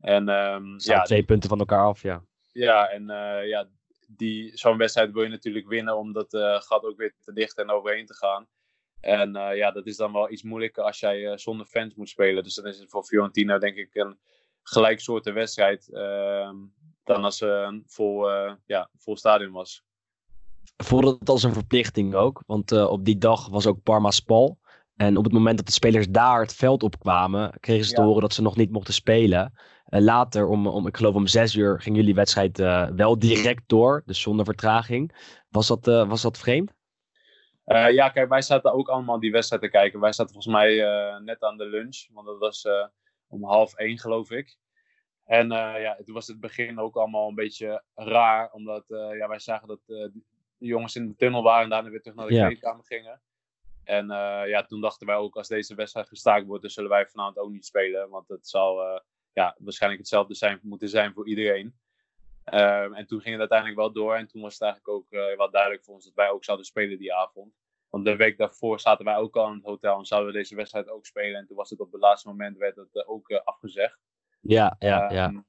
S3: En um,
S2: ja, twee punten van elkaar af, ja.
S3: Ja, en uh, ja, die, zo'n wedstrijd wil je natuurlijk winnen om dat gat ook weer te dicht en overheen te gaan. En ja, dat is dan wel iets moeilijker als jij zonder fans moet spelen. Dus dan is het voor Fiorentina denk ik een gelijksoorten wedstrijd uh, dan als uh, een vol, ja, vol stadion was.
S2: Voelde het als een verplichting ook? Want uh, op die dag was ook Parma Spal. En op het moment dat de spelers daar het veld opkwamen, kregen ze te horen dat ze nog niet mochten spelen. En later, om, om, ik geloof om zes uur, ging jullie wedstrijd eh, wel direct door, dus zonder vertraging. Was dat, eh, was dat vreemd?
S3: Uh, ja, kijk, wij zaten ook allemaal die wedstrijd te kijken. Wij zaten volgens mij uh, net aan de lunch, want dat was uh, om half één, geloof ik. En uh, ja, toen was het begin ook allemaal een beetje raar, omdat ja, wij zagen dat de jongens in de tunnel waren en daarna weer terug naar de kleedkamer gingen. En ja, toen dachten wij ook, als deze wedstrijd gestaakt wordt, dan zullen wij vanavond ook niet spelen. Want het zal ja, waarschijnlijk hetzelfde zijn, moeten zijn voor iedereen. Um, en toen ging het uiteindelijk wel door. En toen was het eigenlijk ook uh, wel duidelijk voor ons dat wij ook zouden spelen die avond. Want de week daarvoor zaten wij ook al in het hotel en zouden we deze wedstrijd ook spelen. En toen was het op het laatste moment werd het ook afgezegd.
S2: Ja, ja, ja.
S3: Um, ja,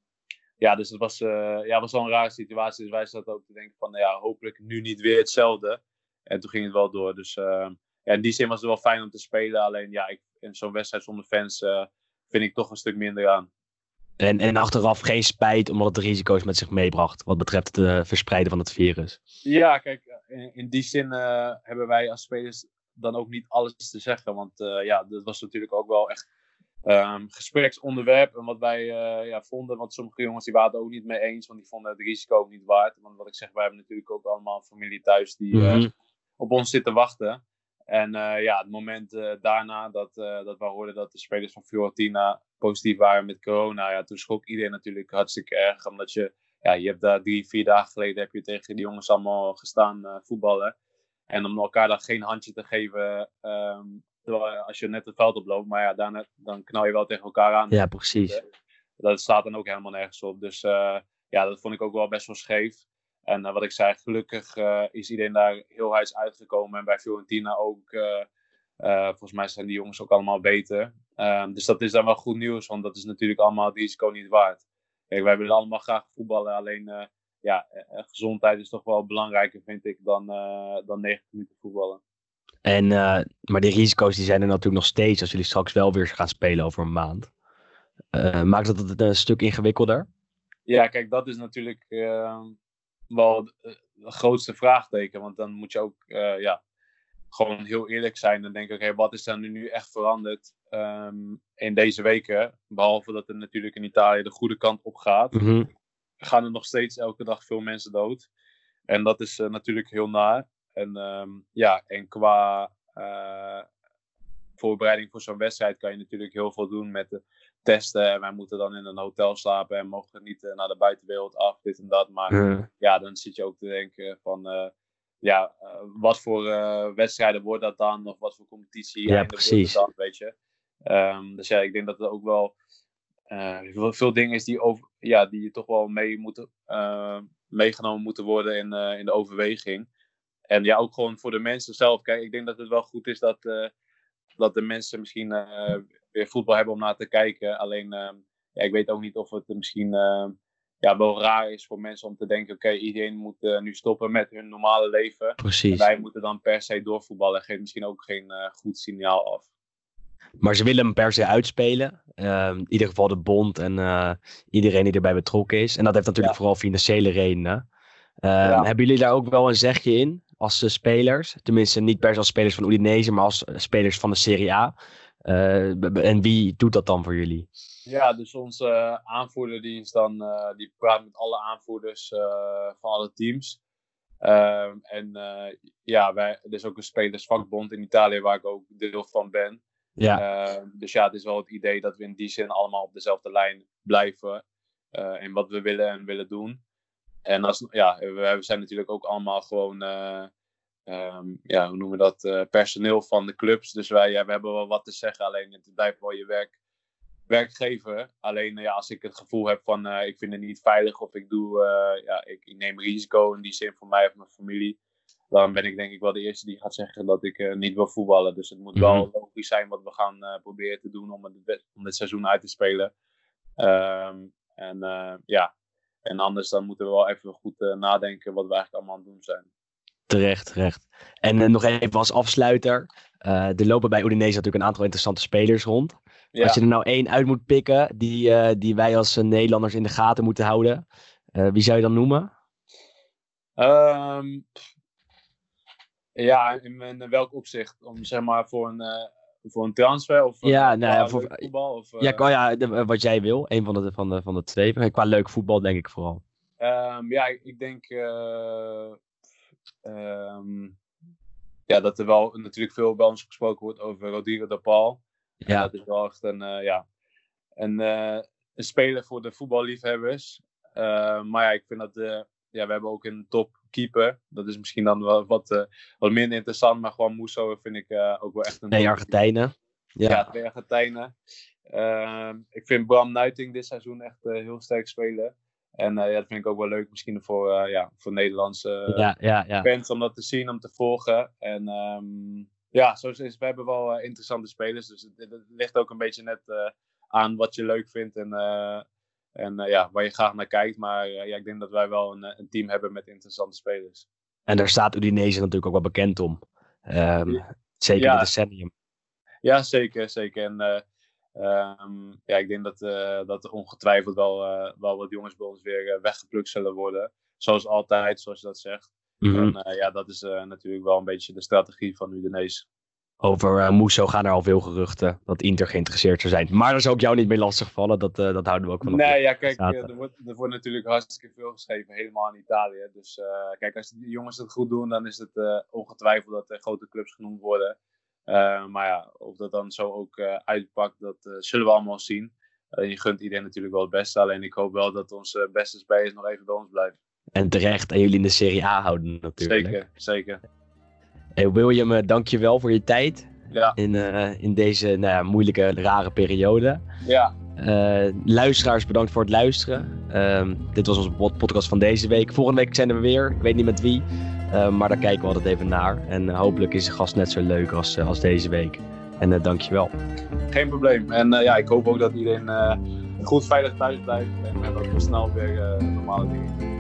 S3: dus het was, ja, was wel een rare situatie. Dus wij zaten ook te denken van, nou ja, hopelijk nu niet weer hetzelfde. En toen ging het wel door. Dus ja, in die zin was het wel fijn om te spelen. Alleen ja, ik, in zo'n wedstrijd zonder fans vind ik toch een stuk minder aan.
S2: En, en achteraf geen spijt omdat het de risico's met zich meebracht. Wat betreft het uh, verspreiden van het virus.
S3: Ja, kijk, in, in die zin uh, hebben wij als spelers dan ook niet alles te zeggen. Want uh, ja, dat was natuurlijk ook wel echt um, gespreksonderwerp. En wat wij ja, vonden. Want sommige jongens die waren het ook niet mee eens. Want die vonden het risico ook niet waard. Want wat ik zeg, wij hebben natuurlijk ook allemaal familie thuis die
S2: Mhm.
S3: mm-hmm. op ons zitten wachten. En ja, het moment daarna dat, dat we hoorden dat de spelers van Fiorentina positief waren met corona, ja, toen schrok iedereen natuurlijk hartstikke erg. Omdat je, ja, je hebt daar drie, vier dagen geleden heb je tegen die jongens allemaal gestaan uh, voetballen. En om elkaar dan geen handje te geven, um, als je net het veld oploopt. Maar ja, daarna, dan knal je wel tegen elkaar aan.
S2: Ja, precies.
S3: Dat staat dan ook helemaal nergens op. Dus uh, ja, dat vond ik ook wel best wel scheef. En wat ik zei, gelukkig is iedereen daar heel huis uitgekomen. En bij Fiorentina ook. Uh, volgens mij zijn die jongens ook allemaal beter. Uh, dus dat is dan wel goed nieuws, want dat is natuurlijk allemaal het risico niet waard. Kijk, wij willen allemaal graag voetballen, alleen uh, ja, gezondheid is toch wel belangrijker, vind ik, dan, dan 90 minuten voetballen.
S2: En, maar die risico's die zijn er natuurlijk nog steeds als jullie straks wel weer gaan spelen over een maand. Eh, maakt dat het een stuk ingewikkelder?
S3: Ja, kijk, dat is natuurlijk wel het grootste vraagteken, want dan moet je ook ja, gewoon heel eerlijk zijn en denken, oké, okay, wat is er nu echt veranderd um, in deze weken? Behalve dat er natuurlijk in Italië de goede kant op gaat,
S2: mm-hmm.
S3: gaan er nog steeds elke dag veel mensen dood. En dat is natuurlijk heel naar. En um, ja, en qua uh, voorbereiding voor zo'n wedstrijd kan je natuurlijk heel veel doen met de testen. En wij moeten dan in een hotel slapen en mogen niet uh, naar de buitenwereld af, dit en dat. Maar ja, dan zit je ook te denken van ja, uh, wat voor wedstrijden wordt dat dan? Of wat voor competitie
S2: ja, precies.
S3: dan, weet je? Um, dus ja, ik denk dat er ook wel veel, veel, dingen is die, over, ja, die toch wel mee moeten, meegenomen moeten worden in, in de overweging. En ja, ook gewoon voor de mensen zelf. Kijk, ik denk dat het wel goed is dat, dat de mensen misschien weer voetbal hebben om naar te kijken. Alleen, ja, ik weet ook niet of het misschien ja, wel raar is voor mensen om te denken: oké, okay, iedereen moet uh, nu stoppen met hun normale leven.
S2: Precies.
S3: En wij moeten dan per se doorvoetballen. Geeft misschien ook geen uh, goed signaal af.
S2: Maar ze willen hem per se uitspelen. Uh, in ieder geval de bond en iedereen die erbij betrokken is. En dat heeft natuurlijk
S3: Ja.
S2: vooral financiële redenen. Ehm,
S3: Ja.
S2: Hebben jullie daar ook wel een zegje in als uh, spelers? Tenminste, niet per se als spelers van Udinese, maar als uh, spelers van de Serie A. en wie doet dat dan voor jullie?
S3: Ja, dus onze aanvoerder die is dan, die praat met alle aanvoerders van alle teams. Ehm, en ja, wij, er is ook een spelersvakbond in Italië waar ik ook deel van ben. Ja. Ehm, dus ja, het is wel het idee dat we in die zin allemaal op dezelfde lijn blijven. Uh, in wat we willen en willen doen. En als, ja, we zijn natuurlijk ook allemaal gewoon, uh, um, ja, hoe noemen we dat, uh, personeel van de clubs. Dus wij ja, we hebben wel wat te zeggen, alleen het blijft wel je werk, werkgever. Alleen ja, als ik het gevoel heb van ik vind het niet veilig of ik, doe, ja, ik, ik neem risico in die zin voor mij of mijn familie dan ben ik denk ik wel de eerste die gaat zeggen dat ik niet wil voetballen. Dus het moet wel mhm. logisch zijn wat we gaan proberen te doen om het, om dit seizoen uit te spelen. Um, en ja, en anders dan moeten we wel even goed nadenken wat we eigenlijk allemaal aan het doen zijn.
S2: Terecht, terecht. En nog even als afsluiter. er lopen bij Udinese natuurlijk een aantal interessante spelers rond. Ja. Als je er nou één uit moet pikken die, die wij als Nederlanders in de gaten moeten houden. wie zou je dan noemen?
S3: Um, ja, in, in welk opzicht? Om zeg maar voor een, voor een transfer of
S2: ja, nou, ja, voor voetbal? Of, ja, oh ja de, wat jij wil. Een van de, van de, van de twee. Qua leuk voetbal denk ik vooral.
S3: Um, ja, ik denk um, ja, dat er wel natuurlijk veel bij ons gesproken wordt over Rodrigo de Paul. Ja. dat is wel echt een, ja, een, een speler voor de voetballiefhebbers. maar ja, ik vind dat ja, we hebben ook een top keeper. Dat is misschien dan wel wat, uh, wat minder interessant, maar gewoon Musso vind ik uh, ook wel echt een...
S2: Twee Argentijnen.
S3: Ja, ja twee Argentijnen. Uh, ik vind Bram Nuiting dit seizoen echt uh, heel sterk spelen. En ja, dat vind ik ook wel leuk misschien voor, ja, voor Nederlandse ja, ja, ja. fans om dat te zien, om te volgen. En um, ja, zo is, we hebben wel interessante spelers. Dus het, het, ligt ook een beetje net aan wat je leuk vindt en en uh, ja, waar je graag naar kijkt. Maar uh, ja, ik denk dat wij wel een, een, team hebben met interessante spelers.
S2: En daar staat Udinese natuurlijk ook wel bekend om. Um, zeker ja. de decennium.
S3: Ja, zeker. zeker. En uh, um, ja, ik denk dat, dat er ongetwijfeld wel, wel wat jongens bij ons weer weggeplukt zullen worden. Zoals altijd, zoals je dat zegt. Mm -hmm. En ja, dat is natuurlijk wel een beetje de strategie van Udinese.
S2: Over uh, Musso gaan er al veel geruchten dat Inter geïnteresseerd zou zijn. Maar dat zou ook jou niet meer lastig vallen. Dat, uh, dat houden we ook van.
S3: Nee, ja, kijk, uh, er, wordt, er wordt natuurlijk hartstikke veel geschreven, helemaal in Italië. Dus kijk, als de jongens het goed doen, dan is het ongetwijfeld dat er grote clubs genoemd worden. maar ja, of dat dan zo ook uitpakt, dat zullen we allemaal zien. je gunt iedereen natuurlijk wel het beste. Alleen ik hoop wel dat onze beste spelers nog even bij ons blijven.
S2: En terecht, en jullie in de Serie A houden natuurlijk.
S3: Zeker, zeker.
S2: Hey William, uh, dank je wel voor je tijd. Ja. In, uh, in deze nou ja, moeilijke, rare periode.
S3: Ja.
S2: Uh, luisteraars, bedankt voor het luisteren. Uh, dit was onze podcast van deze week. Volgende week zijn we weer. Ik weet niet met wie. maar daar kijken we altijd even naar. En hopelijk is de gast net zo leuk als, als deze week. En dankjewel.
S3: Geen probleem. En ja, ik hoop ook dat iedereen goed veilig thuis blijft. En we hebben ook snel weer normale dingen.